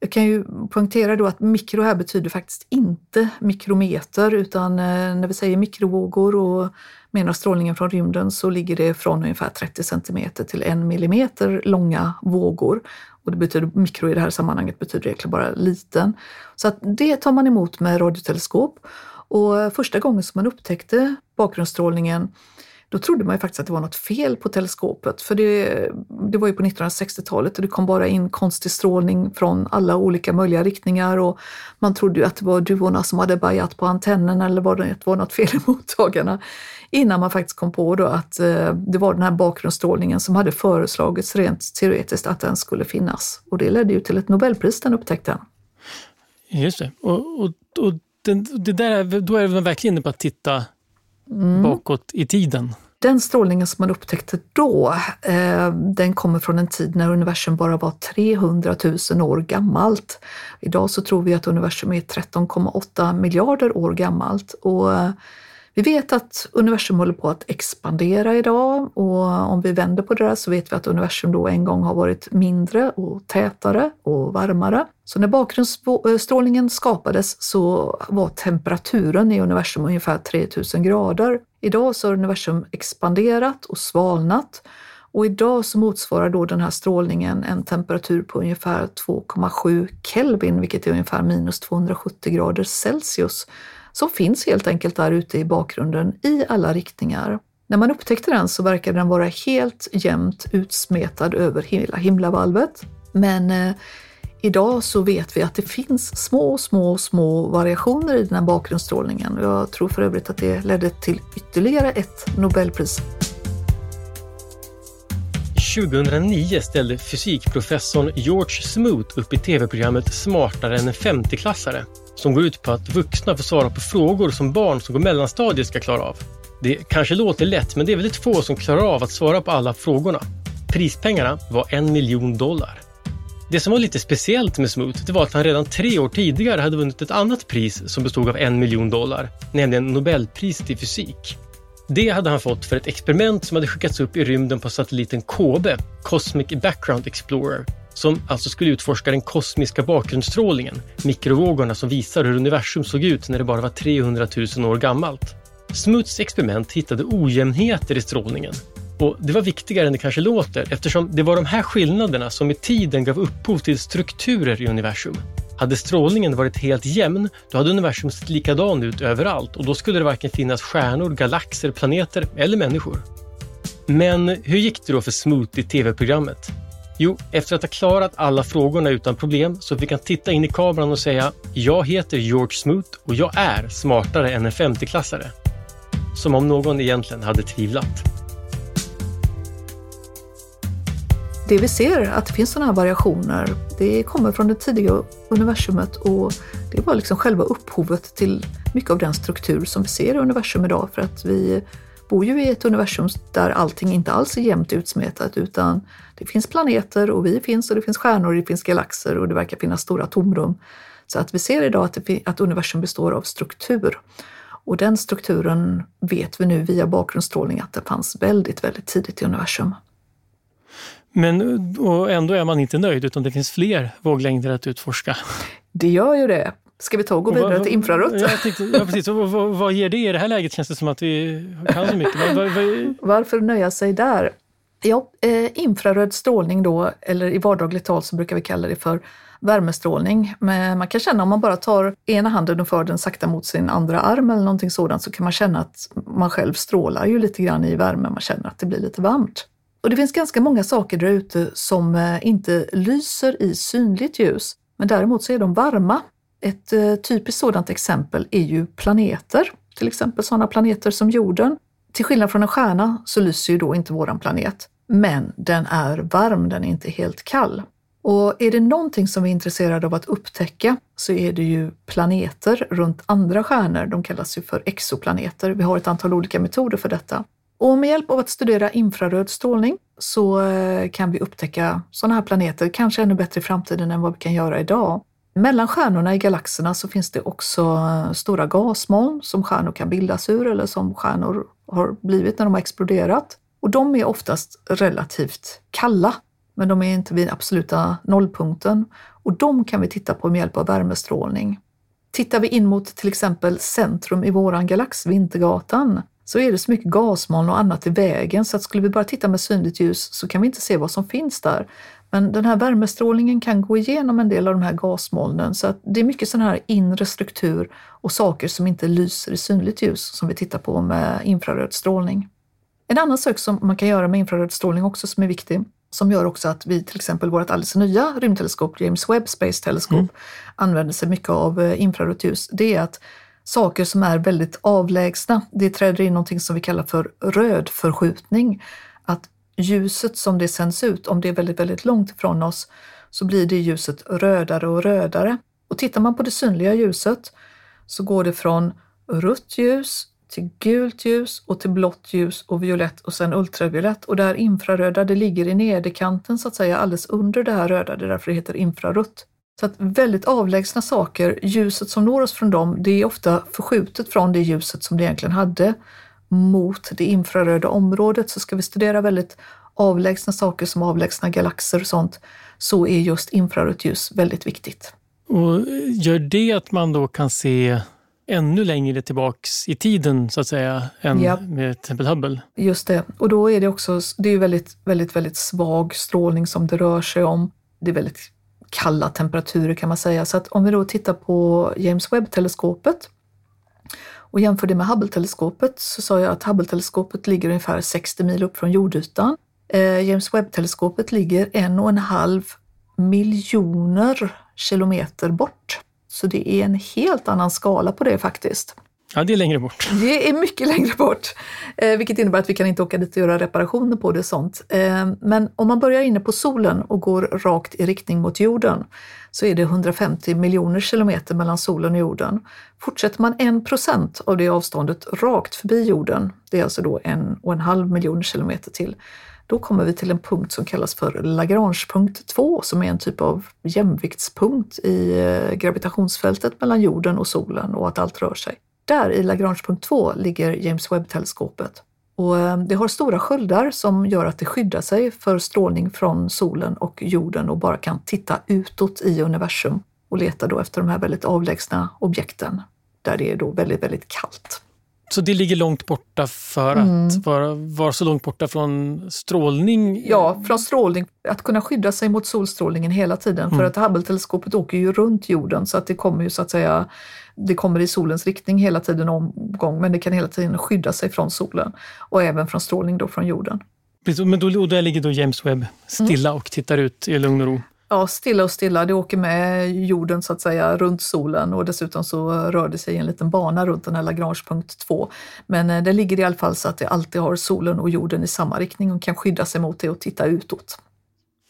jag kan ju poängtera då att mikro här betyder faktiskt inte mikrometer utan eh, när vi säger mikrovågor och menar strålningen från rymden så ligger det från ungefär 30 centimeter till en millimeter långa vågor. Och det betyder, mikro i det här sammanhanget betyder egentligen bara liten. Så att det tar man emot med radioteleskop. Och första gången som man upptäckte bakgrundsstrålningen då trodde man ju faktiskt att det var något fel på teleskopet. För det, det var ju på 1960-talet och det kom bara in konstig strålning från alla olika möjliga riktningar och man trodde ju att det var duvorna som hade bajat på antennen eller var det var något fel i mottagarna. Innan man faktiskt kom på då att eh, det var den här bakgrundsstrålningen som hade föreslagits rent teoretiskt att den skulle finnas. Och det ledde ju till ett Nobelpris, den upptäckten. Just det. Och, och, och den, det där, då är man verkligen inne på att titta mm. bakåt i tiden. Den strålningen som man upptäckte då, eh, den kommer från en tid när universum bara var 300 000 år gammalt. Idag så tror vi att universum är 13,8 miljarder år gammalt. Och eh, vi vet att universum håller på att expandera idag och om vi vänder på det där så vet vi att universum då en gång har varit mindre och tätare och varmare. Så när bakgrundsstrålningen skapades så var temperaturen i universum ungefär 3000 grader. Idag så har universum expanderat och svalnat och idag så motsvarar då den här strålningen en temperatur på ungefär 2,7 Kelvin, vilket är ungefär minus 270 grader Celsius som finns helt enkelt där ute i bakgrunden i alla riktningar. När man upptäckte den så verkade den vara helt jämnt utsmetad över hela himlavalvet. Men eh, idag så vet vi att det finns små, små, små variationer i den här bakgrundsstrålningen. Jag tror för övrigt att det ledde till ytterligare ett Nobelpris 2009 ställde fysikprofessorn George Smoot upp i tv-programmet Smartare än en 50-klassare som går ut på att vuxna får svara på frågor som barn som går mellanstadiet ska klara av. Det kanske låter lätt, men det är väldigt få som klarar av att svara på alla frågorna. Prispengarna var en miljon dollar. Det som var lite speciellt med Smoot det var att han redan tre år tidigare hade vunnit ett annat pris som bestod av en miljon dollar, nämligen Nobelpriset i fysik. Det hade han fått för ett experiment som hade skickats upp i rymden på satelliten KOBE, Cosmic Background Explorer, som alltså skulle utforska den kosmiska bakgrundsstrålningen, mikrovågorna som visar hur universum såg ut när det bara var 300 000 år gammalt. Smuts experiment hittade ojämnheter i strålningen och det var viktigare än det kanske låter eftersom det var de här skillnaderna som med tiden gav upphov till strukturer i universum. Hade strålningen varit helt jämn, då hade universum sett likadan ut överallt och då skulle det varken finnas stjärnor, galaxer, planeter eller människor. Men hur gick det då för Smoot i tv-programmet? Jo, efter att ha klarat alla frågorna utan problem så fick han titta in i kameran och säga “Jag heter George Smoot och jag är smartare än en 50-klassare”. Som om någon egentligen hade tvivlat. Det vi ser, att det finns sådana här variationer, det kommer från det tidiga universumet och det var liksom själva upphovet till mycket av den struktur som vi ser i universum idag för att vi bor ju i ett universum där allting inte alls är jämnt utsmetat utan det finns planeter och vi finns och det finns stjärnor och det finns galaxer och det verkar finnas stora tomrum. Så att vi ser idag att, det, att universum består av struktur. Och den strukturen vet vi nu via bakgrundsstrålning att det fanns väldigt, väldigt tidigt i universum. Men och ändå är man inte nöjd utan det finns fler våglängder att utforska. Det gör ju det. Ska vi ta och gå vidare till infrarött? Ja, tänkte, ja precis. Och vad, vad, ger det i det här läget? Känns det som att vi kan så mycket. Vad, vad, Varför nöja sig där? Ja, eh, infraröd strålning då, eller i vardagligt tal så brukar vi kalla det för värmestrålning. Men man kan känna om man bara tar ena handen och för den sakta mot sin andra arm eller någonting sådant så kan man känna att man själv strålar ju lite grann i värme. Man känner att det blir lite varmt. Och det finns ganska många saker där ute som eh, inte lyser i synligt ljus, men däremot så är de varma. Ett eh, typiskt sådant exempel är ju planeter, till exempel sådana planeter som jorden. Till skillnad från en stjärna så lyser ju då inte våran planet, men den är varm, den är inte helt kall. Och är det någonting som vi är intresserade av att upptäcka så är det ju planeter runt andra stjärnor. De kallas ju för exoplaneter. Vi har ett antal olika metoder för detta. Och med hjälp av att studera infraröd strålning så eh, kan vi upptäcka sådana här planeter, kanske ännu bättre i framtiden än vad vi kan göra idag. Mellan stjärnorna i galaxerna så finns det också eh, stora gasmoln som stjärnor kan bildas ur eller som stjärnor har blivit när de har exploderat. Och de är oftast relativt kalla, men de är inte vid absoluta nollpunkten. Och de kan vi titta på med hjälp av värmestrålning. Tittar vi in mot till exempel centrum i våran galax, Vintergatan, så är det så mycket gasmoln och annat i vägen så att skulle vi bara titta med synligt ljus så kan vi inte se vad som finns där. Men den här värmestrålningen kan gå igenom en del av de här gasmolnen så att det är mycket sån här inre struktur och saker som inte lyser i synligt ljus som vi tittar på med infraröd strålning. En annan sak som man kan göra med infraröd strålning också som är viktig, som gör också att vi till exempel vårt alldeles nya rymdteleskop, James Webb Space Telescope, mm. använder sig mycket av eh, infrarött ljus. Det är att saker som är väldigt avlägsna, det träder in någonting som vi kallar för rödförskjutning. Att ljuset som det sänds ut, om det är väldigt, väldigt långt ifrån oss, så blir det ljuset rödare och rödare. Och tittar man på det synliga ljuset så går det från rött ljus till gult ljus och till blått ljus och violett och sen ultraviolett. Och det här infraröda, det ligger i nederkanten så att säga alldeles under det här röda, det är därför det heter infrarött. Så att väldigt avlägsna saker, ljuset som når oss från dem, det är ofta förskjutet från det ljuset som det egentligen hade mot det infraröda området. Så ska vi studera väldigt avlägsna saker som avlägsna galaxer och sånt, så är just infrarött ljus väldigt viktigt. Och gör det att man då kan se ännu längre tillbaks i tiden så att säga än ja. med till exempel Hubble. Just det, och då är det också, det är väldigt, väldigt, väldigt svag strålning som det rör sig om. Det är väldigt kalla temperaturer kan man säga. Så att om vi då tittar på James Webb-teleskopet och jämför det med Hubble-teleskopet så sa jag att Hubble-teleskopet ligger ungefär 60 mil upp från jordytan. Eh, James Webb-teleskopet ligger en och en halv miljoner kilometer bort. Så det är en helt annan skala på det faktiskt. Ja, det är längre bort. Det är mycket längre bort, eh, vilket innebär att vi kan inte åka dit och göra reparationer på det och sånt. Eh, men om man börjar inne på solen och går rakt i riktning mot jorden så är det 150 miljoner kilometer mellan solen och jorden. Fortsätter man en procent av det avståndet rakt förbi jorden, det är alltså då en och en halv miljon kilometer till, då kommer vi till en punkt som kallas för Lagrangepunkt 2 som är en typ av jämviktspunkt i eh, gravitationsfältet mellan jorden och solen och att allt rör sig. Där i Lagrangepunkt 2 ligger James Webb-teleskopet. Och eh, det har stora sköldar som gör att det skyddar sig för strålning från solen och jorden och bara kan titta utåt i universum och leta då efter de här väldigt avlägsna objekten där det är då väldigt, väldigt kallt. Så det ligger långt borta för mm. att vara, vara så långt borta från strålning? Ja, från strålning. Att kunna skydda sig mot solstrålningen hela tiden. Mm. För att Hubble-teleskopet åker ju runt jorden så att det kommer ju så att säga det kommer i solens riktning hela tiden omgång men det kan hela tiden skydda sig från solen och även från strålning då från jorden. Men då, där ligger då James Webb stilla mm. och tittar ut i lugn och ro? Ja, stilla och stilla. Det åker med jorden så att säga runt solen och dessutom så rör det sig i en liten bana runt den här Lagrangepunkt 2. Men eh, det ligger i alla fall så att det alltid har solen och jorden i samma riktning och kan skydda sig mot det och titta utåt.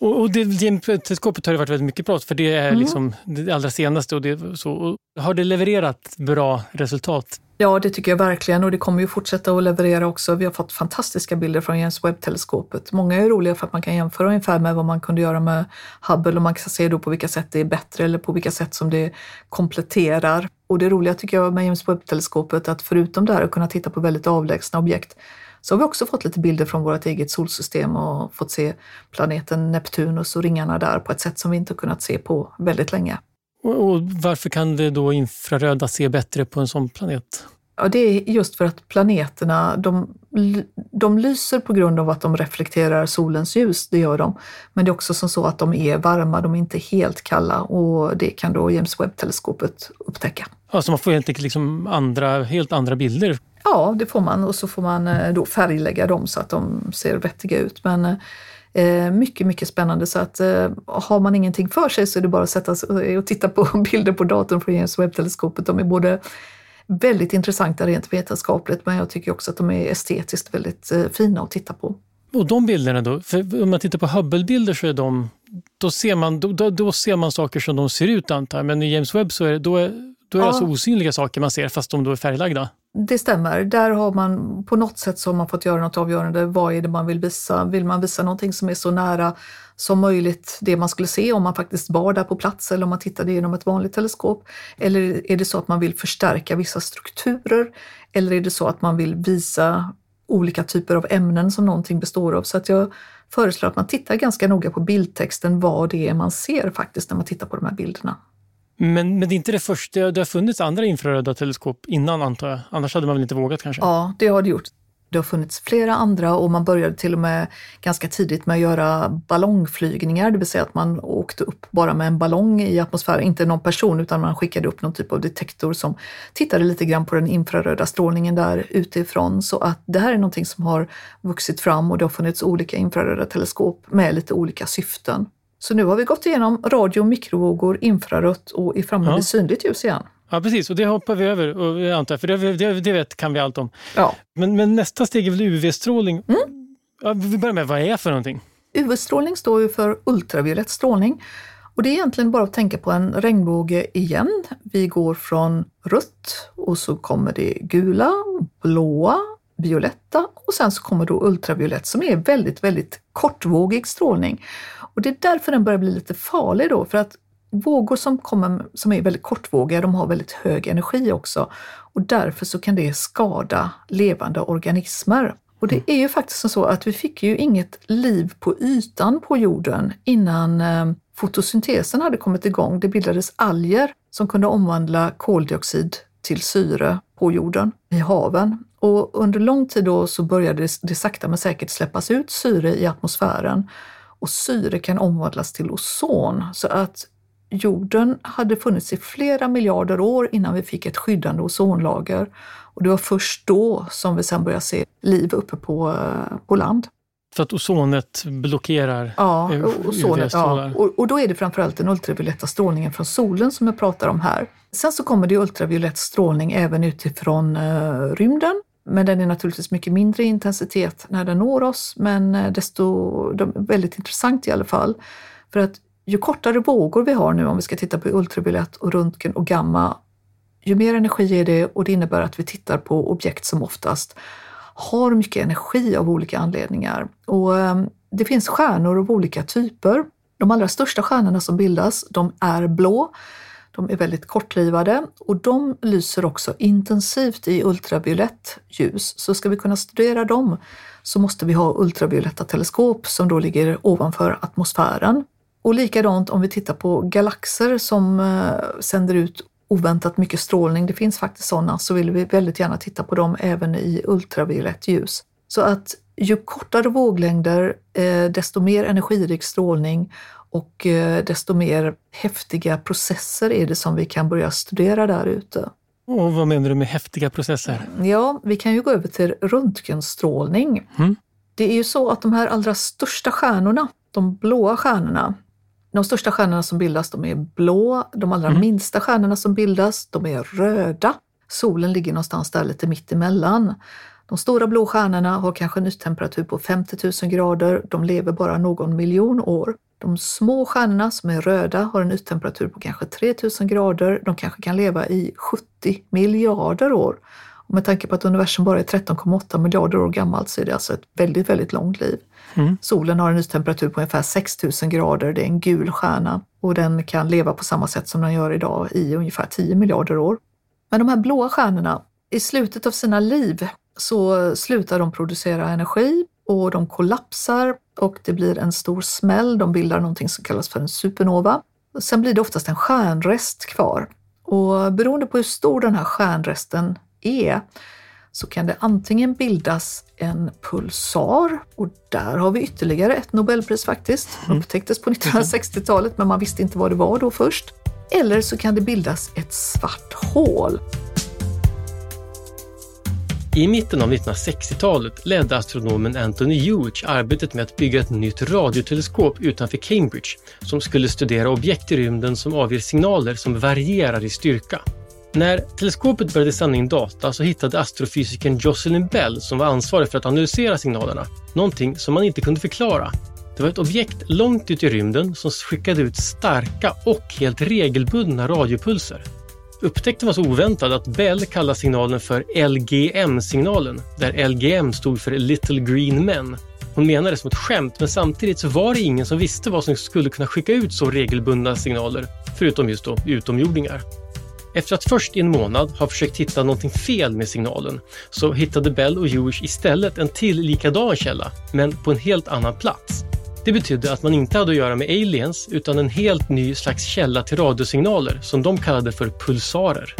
Och, och teleskopet har det varit väldigt mycket prat för det är mm. liksom det allra senaste. Och det, så, och har det levererat bra resultat? Ja, det tycker jag verkligen och det kommer ju fortsätta att leverera också. Vi har fått fantastiska bilder från James Webb-teleskopet. Många är roliga för att man kan jämföra ungefär med vad man kunde göra med Hubble och man kan se då på vilka sätt det är bättre eller på vilka sätt som det kompletterar. Och det roliga tycker jag med James Webb-teleskopet att förutom det här att kunna titta på väldigt avlägsna objekt så har vi också fått lite bilder från vårt eget solsystem och fått se planeten Neptunus och ringarna där på ett sätt som vi inte kunnat se på väldigt länge. Och varför kan det då infraröda se bättre på en sån planet? Ja, det är just för att planeterna, de, de lyser på grund av att de reflekterar solens ljus, det gör de. Men det är också som så att de är varma, de är inte helt kalla och det kan då James Webb-teleskopet upptäcka. Ja, så man får helt liksom andra, helt andra bilder Ja, det får man och så får man eh, då färglägga dem så att de ser vettiga ut. Men eh, mycket, mycket spännande så att eh, har man ingenting för sig så är det bara att sätta sig och titta på bilder på datorn från James Webb-teleskopet. De är både väldigt intressanta rent vetenskapligt men jag tycker också att de är estetiskt väldigt fina att titta på. Och de bilderna då? För om man tittar på Hubble-bilder så är de, då ser, man, då, då, ser man saker som de ser ut antar Men i James Webb så är det, då är, då är det alltså osynliga saker man ser fast de då är färglagda? Det stämmer. Där har man på något sätt så har man fått göra något avgörande. Vad är det man vill visa? Vill man visa någonting som är så nära som möjligt det man skulle se om man faktiskt var där på plats eller om man tittade genom ett vanligt teleskop? Eller är det så att man vill förstärka vissa strukturer? Eller är det så att man vill visa olika typer av ämnen som någonting består av? Så att jag föreslår att man tittar ganska noga på bildtexten, vad det är man ser faktiskt när man tittar på de här bilderna. Men, men det är inte det första, det har funnits andra infraröda teleskop innan antar jag? Annars hade man väl inte vågat kanske? Ja, det har det gjort. Det har funnits flera andra och man började till och med ganska tidigt med att göra ballongflygningar, det vill säga att man åkte upp bara med en ballong i atmosfären, inte någon person utan man skickade upp någon typ av detektor som tittade lite grann på den infraröda strålningen där utifrån. Så att det här är någonting som har vuxit fram och det har funnits olika infraröda teleskop med lite olika syften. Så nu har vi gått igenom radio, mikrovågor, infrarött och är framme ja. synligt ljus igen. Ja, precis. Och det hoppar vi över, och jag antar, för det, det, det vet, kan vi allt om. Ja. Men, men nästa steg är väl UV-strålning. Mm. Ja, vi börjar med, vad är för någonting? UV-strålning står ju för ultraviolett strålning. Och det är egentligen bara att tänka på en regnbåge igen. Vi går från rött och så kommer det gula, blåa, violetta och sen så kommer då ultraviolett som är väldigt, väldigt kortvågig strålning. Och det är därför den börjar bli lite farlig då, för att vågor som, kommer, som är väldigt kortvågiga, de har väldigt hög energi också och därför så kan det skada levande organismer. Och det är ju faktiskt så att vi fick ju inget liv på ytan på jorden innan eh, fotosyntesen hade kommit igång. Det bildades alger som kunde omvandla koldioxid till syre på jorden, i haven. Och under lång tid då så började det sakta men säkert släppas ut syre i atmosfären och syre kan omvandlas till ozon. Så att jorden hade funnits i flera miljarder år innan vi fick ett skyddande ozonlager. Och det var först då som vi sen började se liv uppe på, eh, på land. För att ozonet blockerar ja, ozonet, ja. Och, och, då är det framförallt den ultravioletta strålningen från solen som jag pratar om här. Sen så kommer det ultraviolett strålning även utifrån uh, rymden. Men den är naturligtvis mycket mindre i intensitet när den når oss, men eh, desto de, väldigt intressant i alla fall. För att ju kortare vågor vi har nu, om vi ska titta på ultraviolett och röntgen och gamma, ju mer energi är det och det innebär att vi tittar på objekt som oftast har mycket energi av olika anledningar. Och ehm, det finns stjärnor av olika typer. De allra största stjärnorna som bildas, de är blå. De är väldigt kortlivade och de lyser också intensivt i ultraviolett ljus. Så ska vi kunna studera dem så måste vi ha ultravioletta teleskop som då ligger ovanför atmosfären. Och likadant om vi tittar på galaxer som eh, sänder ut oväntat mycket strålning, det finns faktiskt sådana, så vill vi väldigt gärna titta på dem även i ultraviolett ljus. Så att ju kortare våglängder, eh, desto mer energirik strålning och eh, desto mer häftiga processer är det som vi kan börja studera där ute. Och vad menar du med häftiga processer? Ja, vi kan ju gå över till röntgenstrålning. Mm. Det är ju så att de här allra största stjärnorna, de blåa stjärnorna, de största stjärnorna som bildas de är blå, de allra mm. minsta stjärnorna som bildas de är röda. Solen ligger någonstans där lite mittemellan. De stora blå stjärnorna har kanske en yttemperatur på 50 000 grader. De lever bara någon miljon år. De små stjärnorna som är röda har en yttemperatur på kanske 3000 grader. De kanske kan leva i 70 miljarder år. Och med tanke på att universum bara är 13,8 miljarder år gammalt så är det alltså ett väldigt, väldigt långt liv. Mm. Solen har en yttemperatur på ungefär 6000 grader. Det är en gul stjärna och den kan leva på samma sätt som den gör idag i ungefär 10 miljarder år. Men de här blåa stjärnorna, i slutet av sina liv så slutar de producera energi och de kollapsar och det blir en stor smäll. De bildar någonting som kallas för en supernova. Sen blir det oftast en stjärnrest kvar. Och beroende på hur stor den här stjärnresten är så kan det antingen bildas en pulsar och där har vi ytterligare ett Nobelpris faktiskt. Mm. Upptäcktes på 1960-talet men man visste inte vad det var då först. Eller så kan det bildas ett svart hål. I mitten av 1960-talet ledde astronomen Anthony Hewitt arbetet med att bygga ett nytt radioteleskop utanför Cambridge som skulle studera objekt i rymden som avger signaler som varierar i styrka. När teleskopet började samla in data så hittade astrofysikern Jocelyn Bell, som var ansvarig för att analysera signalerna, någonting som man inte kunde förklara. Det var ett objekt långt ut i rymden som skickade ut starka och helt regelbundna radiopulser. Upptäckten var så oväntad att Bell kallade signalen för LGM-signalen, där LGM stod för Little Green Men. Hon menade det som ett skämt, men samtidigt så var det ingen som visste vad som skulle kunna skicka ut så regelbundna signaler, förutom just då utomjordingar. Efter att först i en månad ha försökt hitta någonting fel med signalen så hittade Bell och Jewish istället en till likadan källa, men på en helt annan plats. Det betydde att man inte hade att göra med aliens utan en helt ny slags källa till radiosignaler som de kallade för pulsarer.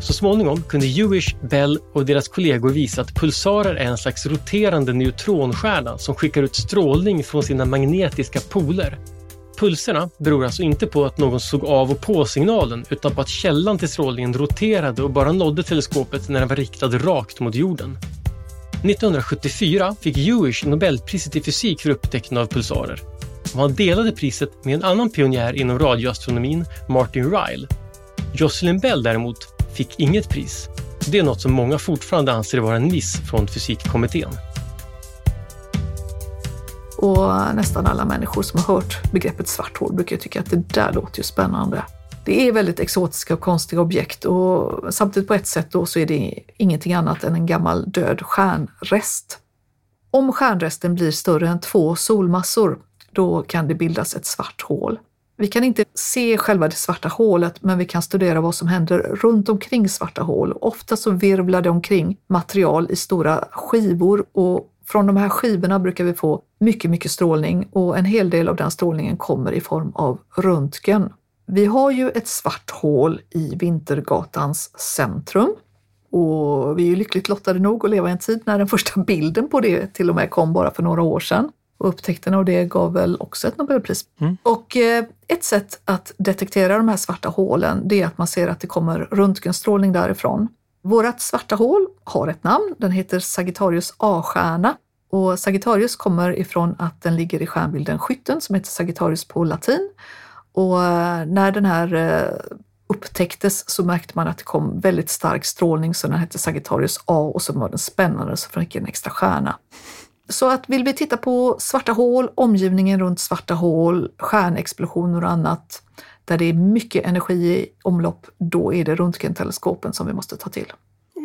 Så småningom kunde Jewish, Bell och deras kollegor visa att pulsarer är en slags roterande neutronstjärna som skickar ut strålning från sina magnetiska poler. Pulserna beror alltså inte på att någon såg av och på signalen utan på att källan till strålningen roterade och bara nådde teleskopet när den var riktad rakt mot jorden. 1974 fick Jewish Nobelpriset i fysik för upptäckten av pulsarer. Och han delade priset med en annan pionjär inom radioastronomin, Martin Ryle. Jocelyn Bell däremot fick inget pris. Det är något som många fortfarande anser vara en miss från fysikkommittén. Och nästan alla människor som har hört begreppet svart hål brukar tycka att det där låter ju spännande. Det är väldigt exotiska och konstiga objekt och samtidigt på ett sätt då så är det ingenting annat än en gammal död stjärnrest. Om stjärnresten blir större än två solmassor, då kan det bildas ett svart hål. Vi kan inte se själva det svarta hålet, men vi kan studera vad som händer runt omkring svarta hål. Ofta så virvlar det omkring material i stora skivor och från de här skivorna brukar vi få mycket, mycket strålning och en hel del av den strålningen kommer i form av röntgen. Vi har ju ett svart hål i Vintergatans centrum och vi är ju lyckligt lottade nog att leva i en tid när den första bilden på det till och med kom bara för några år sedan. Och upptäckten av det gav väl också ett Nobelpris. Mm. Och eh, ett sätt att detektera de här svarta hålen, det är att man ser att det kommer röntgenstrålning därifrån. Vårat svarta hål har ett namn, den heter Sagittarius A-stjärna. Och Sagittarius kommer ifrån att den ligger i stjärnbilden Skytten som heter Sagittarius på latin. Och eh, när den här eh, upptäcktes så märkte man att det kom väldigt stark strålning så den hette Sagittarius A och så var den spännande så fick en extra stjärna. Så att vill vi titta på svarta hål, omgivningen runt svarta hål, stjärnexplosioner och annat där det är mycket energi i omlopp, då är det röntgenteleskopen som vi måste ta till.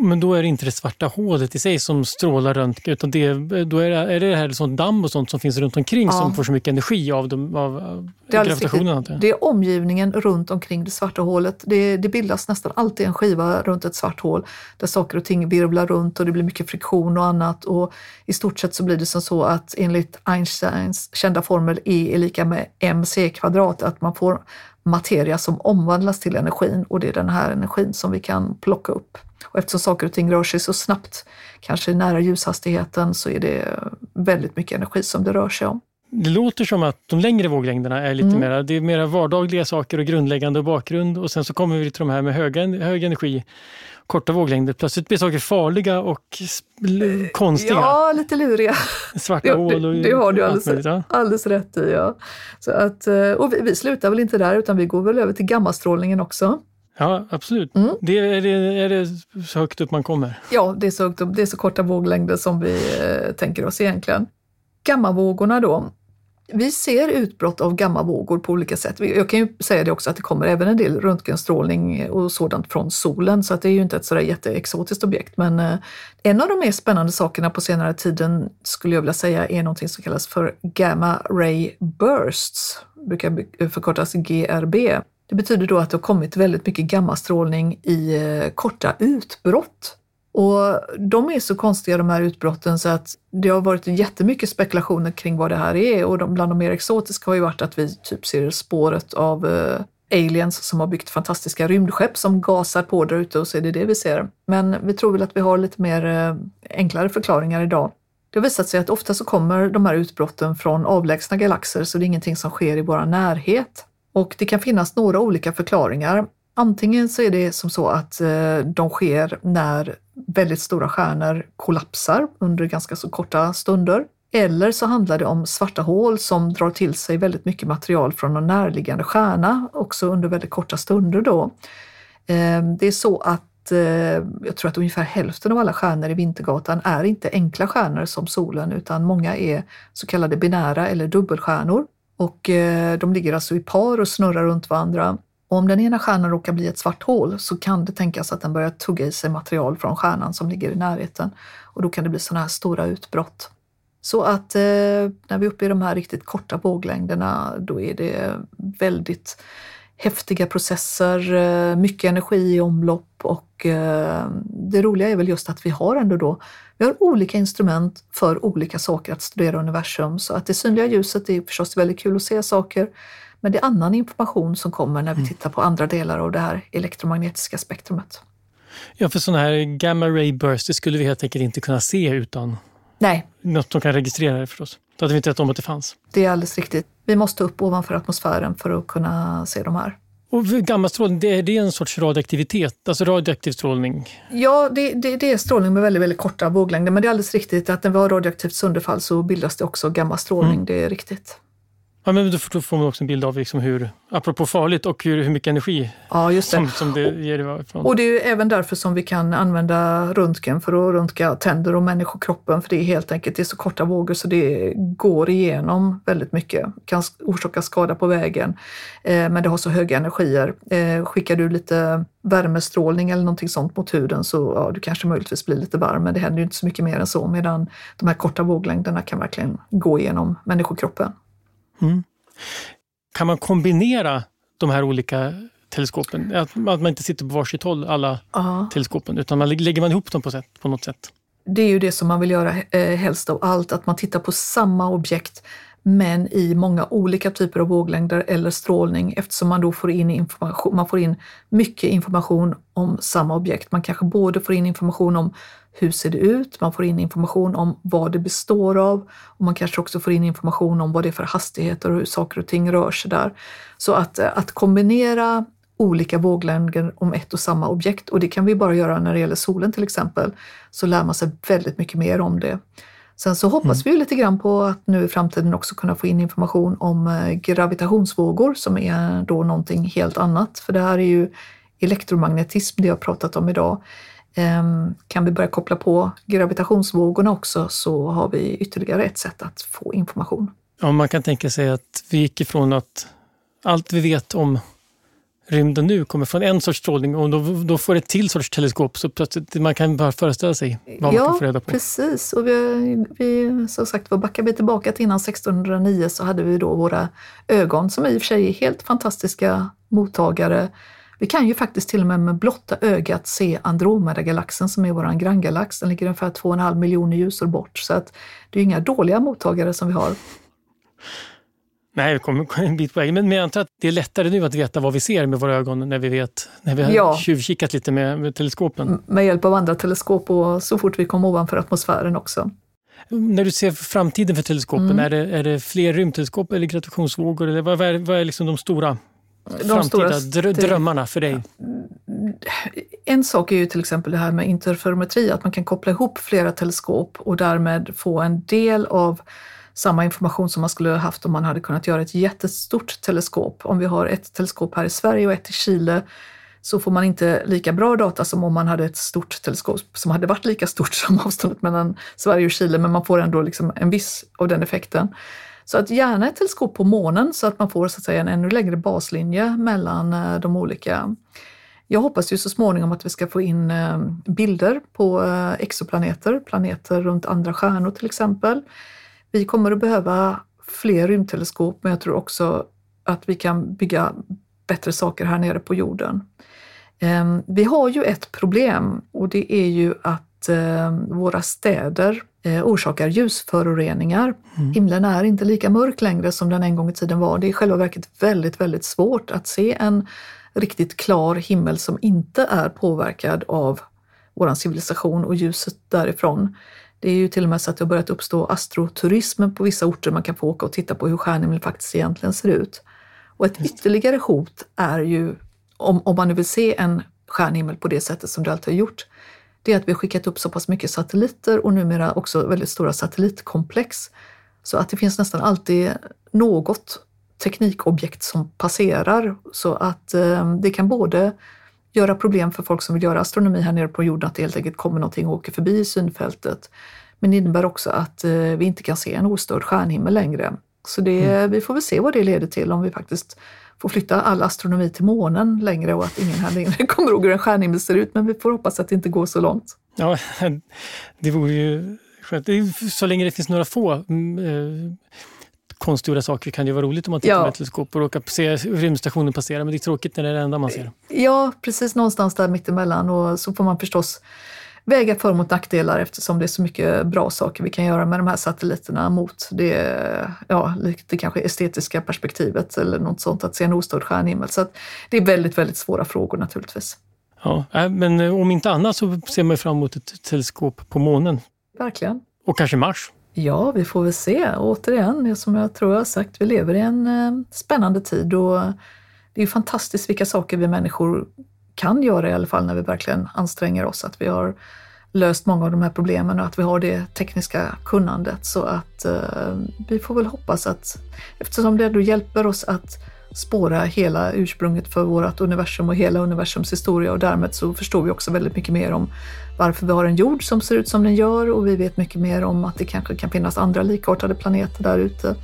Men då är det inte det svarta hålet i sig som strålar röntgen utan det, då är det, är det här sånt damm och sånt som finns runt omkring ja. som får så mycket energi av, dem, av det gravitationen? Det är omgivningen runt omkring det svarta hålet. Det, det, bildas nästan alltid en skiva runt ett svart hål där saker och ting virvlar runt och det blir mycket friktion och annat. Och I stort sett så blir det som så att enligt Einsteins kända formel E är lika med mc kvadrat, att man får materia som omvandlas till energin och det är den här energin som vi kan plocka upp. Och eftersom saker och ting rör sig så snabbt, kanske nära ljushastigheten, så är det väldigt mycket energi som det rör sig om. Det låter som att de längre våglängderna är lite mm. mera, det är mera vardagliga saker och grundläggande bakgrund och sen så kommer vi till de här med höga, hög energi, korta våglängder. Plötsligt blir saker farliga och konstiga. Ja, lite luriga. Svarta hål och Det, det har du alldeles, möjligt, ja. alldeles rätt i. Ja. Så att, eh, och vi, vi slutar väl inte där utan vi går väl över till gammastrålningen också. Ja, absolut. Mm. Det, är, det, är det så högt upp man kommer? Ja, det är så, högt upp, det är så korta våglängder som vi eh, tänker oss egentligen. Gammavågorna då. Vi ser utbrott av gammavågor på olika sätt. Jag kan ju säga det också att det kommer även en del röntgenstrålning och sådant från solen, så att det är ju inte ett sådär jätteexotiskt objekt. Men eh, en av de mer spännande sakerna på senare tiden skulle jag vilja säga är någonting som kallas för Gamma Ray Bursts, brukar förkortas GRB. Det betyder då att det har kommit väldigt mycket gammastrålning i eh, korta utbrott. Och de är så konstiga de här utbrotten så att det har varit jättemycket spekulationer kring vad det här är och de, bland de mer exotiska har ju varit att vi typ ser spåret av uh, aliens som har byggt fantastiska rymdskepp som gasar på där ute och så är det det vi ser. Men vi tror väl att vi har lite mer uh, enklare förklaringar idag. Det har visat sig att ofta så kommer de här utbrotten från avlägsna galaxer så det är ingenting som sker i vår närhet. Och det kan finnas några olika förklaringar. Antingen så är det som så att eh, de sker när väldigt stora stjärnor kollapsar under ganska så korta stunder. Eller så handlar det om svarta hål som drar till sig väldigt mycket material från en närliggande stjärna, också under väldigt korta stunder då. Ehm, det är så att eh, jag tror att ungefär hälften av alla stjärnor i Vintergatan är inte enkla stjärnor som solen, utan många är så kallade binära eller dubbelstjärnor. Och eh, de ligger alltså i par och snurrar runt varandra. Och om den ena stjärnan råkar bli ett svart hål så kan det tänkas att den börjar tugga i sig material från stjärnan som ligger i närheten. Och då kan det bli sådana här stora utbrott. Så att eh, när vi är uppe i de här riktigt korta våglängderna, då är det väldigt häftiga processer, eh, mycket energi i omlopp och eh, det roliga är väl just att vi har ändå då, vi har olika instrument för olika saker att studera universum. Så att det synliga ljuset är förstås väldigt kul att se saker, men det är annan information som kommer när vi mm. tittar på andra delar av det här elektromagnetiska spektrumet. Ja, för sådana här gamma ray bursts det skulle vi helt enkelt inte kunna se utan Nej. något som kan registrera det förstås. Då hade vi inte vetat om att det fanns. Det är alldeles riktigt. Vi måste upp ovanför atmosfären för att kunna se de här. Och gammastrålning, det är det en sorts radioaktivitet, alltså radioaktiv strålning? Ja, det, det, det, är strålning med väldigt, väldigt korta våglängder. Men det är alldeles riktigt att när vi har radioaktivt sönderfall så bildas det också gammastrålning. Mm. Det är riktigt. Ja, men då får man också en bild av liksom hur, apropå farligt och hur, hur mycket energi ja. Som, som det ger ifrån. Och det är även därför som vi kan använda röntgen för att röntga tänder och människokroppen. För det är helt enkelt det är så korta vågor så det går igenom väldigt mycket. Kan orsaka skada på vägen. Eh, men det har så höga energier. Eh, skickar du lite värmestrålning eller någonting sånt mot huden så ja, du kanske möjligtvis blir lite varm. Men det händer ju inte så mycket mer än så. Medan de här korta våglängderna kan verkligen gå igenom människokroppen. Mm. Kan man kombinera de här olika teleskopen? Att, man inte sitter på varsitt håll, alla Aha. teleskopen, utan man lägger man ihop dem på, sätt, på något sätt? Det är ju det som man vill göra eh, helst av allt, att man tittar på samma objekt men i många olika typer av våglängder eller strålning eftersom man då får in information, man får in mycket information om samma objekt. Man kanske både får in information om hur ser det ut, man får in information om vad det består av och man kanske också får in information om vad det är för hastigheter och hur saker och ting rör sig där. Så att, att kombinera olika våglängder om ett och samma objekt och det kan vi bara göra när det gäller solen till exempel, så lär man sig väldigt mycket mer om det. Sen så hoppas mm. vi lite grann på att nu i framtiden också kunna få in information om eh, gravitationsvågor som är då någonting helt annat. För det här är ju elektromagnetism, det jag pratat om idag. Ehm, kan vi börja koppla på gravitationsvågorna också så har vi ytterligare ett sätt att få information. Ja, man kan tänka sig att vi gick ifrån att allt vi vet om rymden nu kommer från en sorts strålning och då, då får ett till sorts teleskop så plötsligt man kan bara föreställa sig vad ja, man kan få reda på. Ja, precis. Och vi, vi, som sagt backar vi tillbaka till innan 1609 så hade vi då våra ögon som i och för sig är helt fantastiska mottagare. Vi kan ju faktiskt till och med med blotta ögat se Andromeda-galaxen som är vår granngalax. Den ligger ungefär 2,5 miljoner ljusår bort så att det är inga dåliga mottagare som vi har. Nej, vi kommer en bit på vägen. Men jag antar att det är lättare nu att veta vad vi ser med våra ögon när vi, vet, när vi har ja. tjuvkikat lite med, med teleskopen. Med hjälp av andra teleskop och så fort vi kommer ovanför atmosfären också. När du ser framtiden för teleskopen, mm. är, det, är det fler rymdteleskop eller gravitationsvågor? Eller vad, är, vad är liksom de stora de framtida stora, drömmarna för dig? En sak är ju till exempel det här med interferometri, att man kan koppla ihop flera teleskop och därmed få en del av samma information som man skulle ha haft om man hade kunnat göra ett jättestort teleskop. Om vi har ett teleskop här i Sverige och ett i Chile så får man inte lika bra data som om man hade ett stort teleskop som hade varit lika stort som avståndet mellan Sverige och Chile, men man får ändå liksom en viss av den effekten. Så att gärna ett teleskop på månen så att man får så att säga en ännu längre baslinje mellan eh, de olika. Jag hoppas ju så småningom att vi ska få in eh, bilder på eh, exoplaneter, planeter runt andra stjärnor till exempel. Vi kommer att behöva fler rymdteleskop, men jag tror också att vi kan bygga bättre saker här nere på jorden. Ehm, vi har ju ett problem och det är ju att ehm, våra städer eh, orsakar ljusföroreningar. Mm. Himlen är inte lika mörk längre som den en gång i tiden var. Det är i själva verket väldigt, väldigt svårt att se en riktigt klar himmel som inte är påverkad av vår civilisation och ljuset därifrån. Det är ju till och med så att det har börjat uppstå astroturism på vissa orter. Man kan få åka och titta på hur stjärnhimlen faktiskt egentligen ser ut. Och ett ytterligare hot är ju, om, om man nu vill se en stjärnhimmel på det sättet som det alltid har gjort, det är att vi har skickat upp så pass mycket satelliter och numera också väldigt stora satellitkomplex. Så att det finns nästan alltid något teknikobjekt som passerar så att eh, det kan både göra problem för folk som vill göra astronomi här nere på jorden, att det helt enkelt kommer någonting och åker förbi synfältet. Men det innebär också att eh, vi inte kan se en ostörd stjärnhimmel längre. Så det, mm. vi får väl se vad det leder till om vi faktiskt får flytta all astronomi till månen längre och att ingen här längre kommer ihåg hur en stjärnhimmel ser ut. Men vi får hoppas att det inte går så långt. Ja, det vore ju skönt. Så länge det finns några få mm, eh, konstgjorda saker kan ju vara roligt om man tittar Ja. med teleskop och råkar se rymdstationen passera. Men det är tråkigt när det är det enda man ser. Ja, precis någonstans där mittemellan och så får man förstås väga för mot nackdelar eftersom det är så mycket bra saker vi kan göra med de här satelliterna mot det, ja, lite kanske estetiska perspektivet eller något sånt, att se en ostörd stjärnhimmel. Så att det är väldigt, väldigt svåra frågor naturligtvis. Ja, äh, men eh, om inte annat så ser man fram emot ett teleskop på månen. Verkligen. Och kanske Mars. Ja, vi får väl se. Återigen, som jag tror jag har sagt, vi lever i en eh, spännande tid och det är ju fantastiskt vilka saker vi människor kan göra i alla fall när vi verkligen anstränger oss. Att vi har löst många av de här problemen och att vi har det tekniska kunnandet. Så att eh, vi får väl hoppas att eftersom det då hjälper oss att spåra hela ursprunget för vårt universum och hela universums historia och därmed så förstår vi också väldigt mycket mer om varför vi har en jord som ser ut som den gör och vi vet mycket mer om att det kanske kan finnas andra likartade planeter där ute.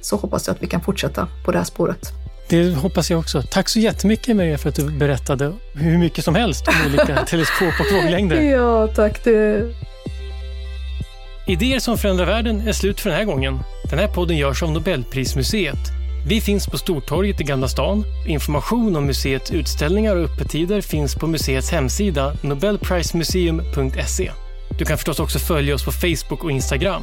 Så hoppas jag att vi kan fortsätta på det här spåret. Det hoppas jag också. Tack så jättemycket Maria för att du berättade hur mycket som helst om olika teleskop och våglängder. Ja, tack. Det... Idéer som förändrar världen är slut för den här gången. Den här podden görs av Nobelprismuseet. Vi finns på Stortorget i Gamla stan. Information om museets utställningar och öppettider finns på museets hemsida nobelprismuseum.se. Du kan förstås också följa oss på Facebook och Instagram.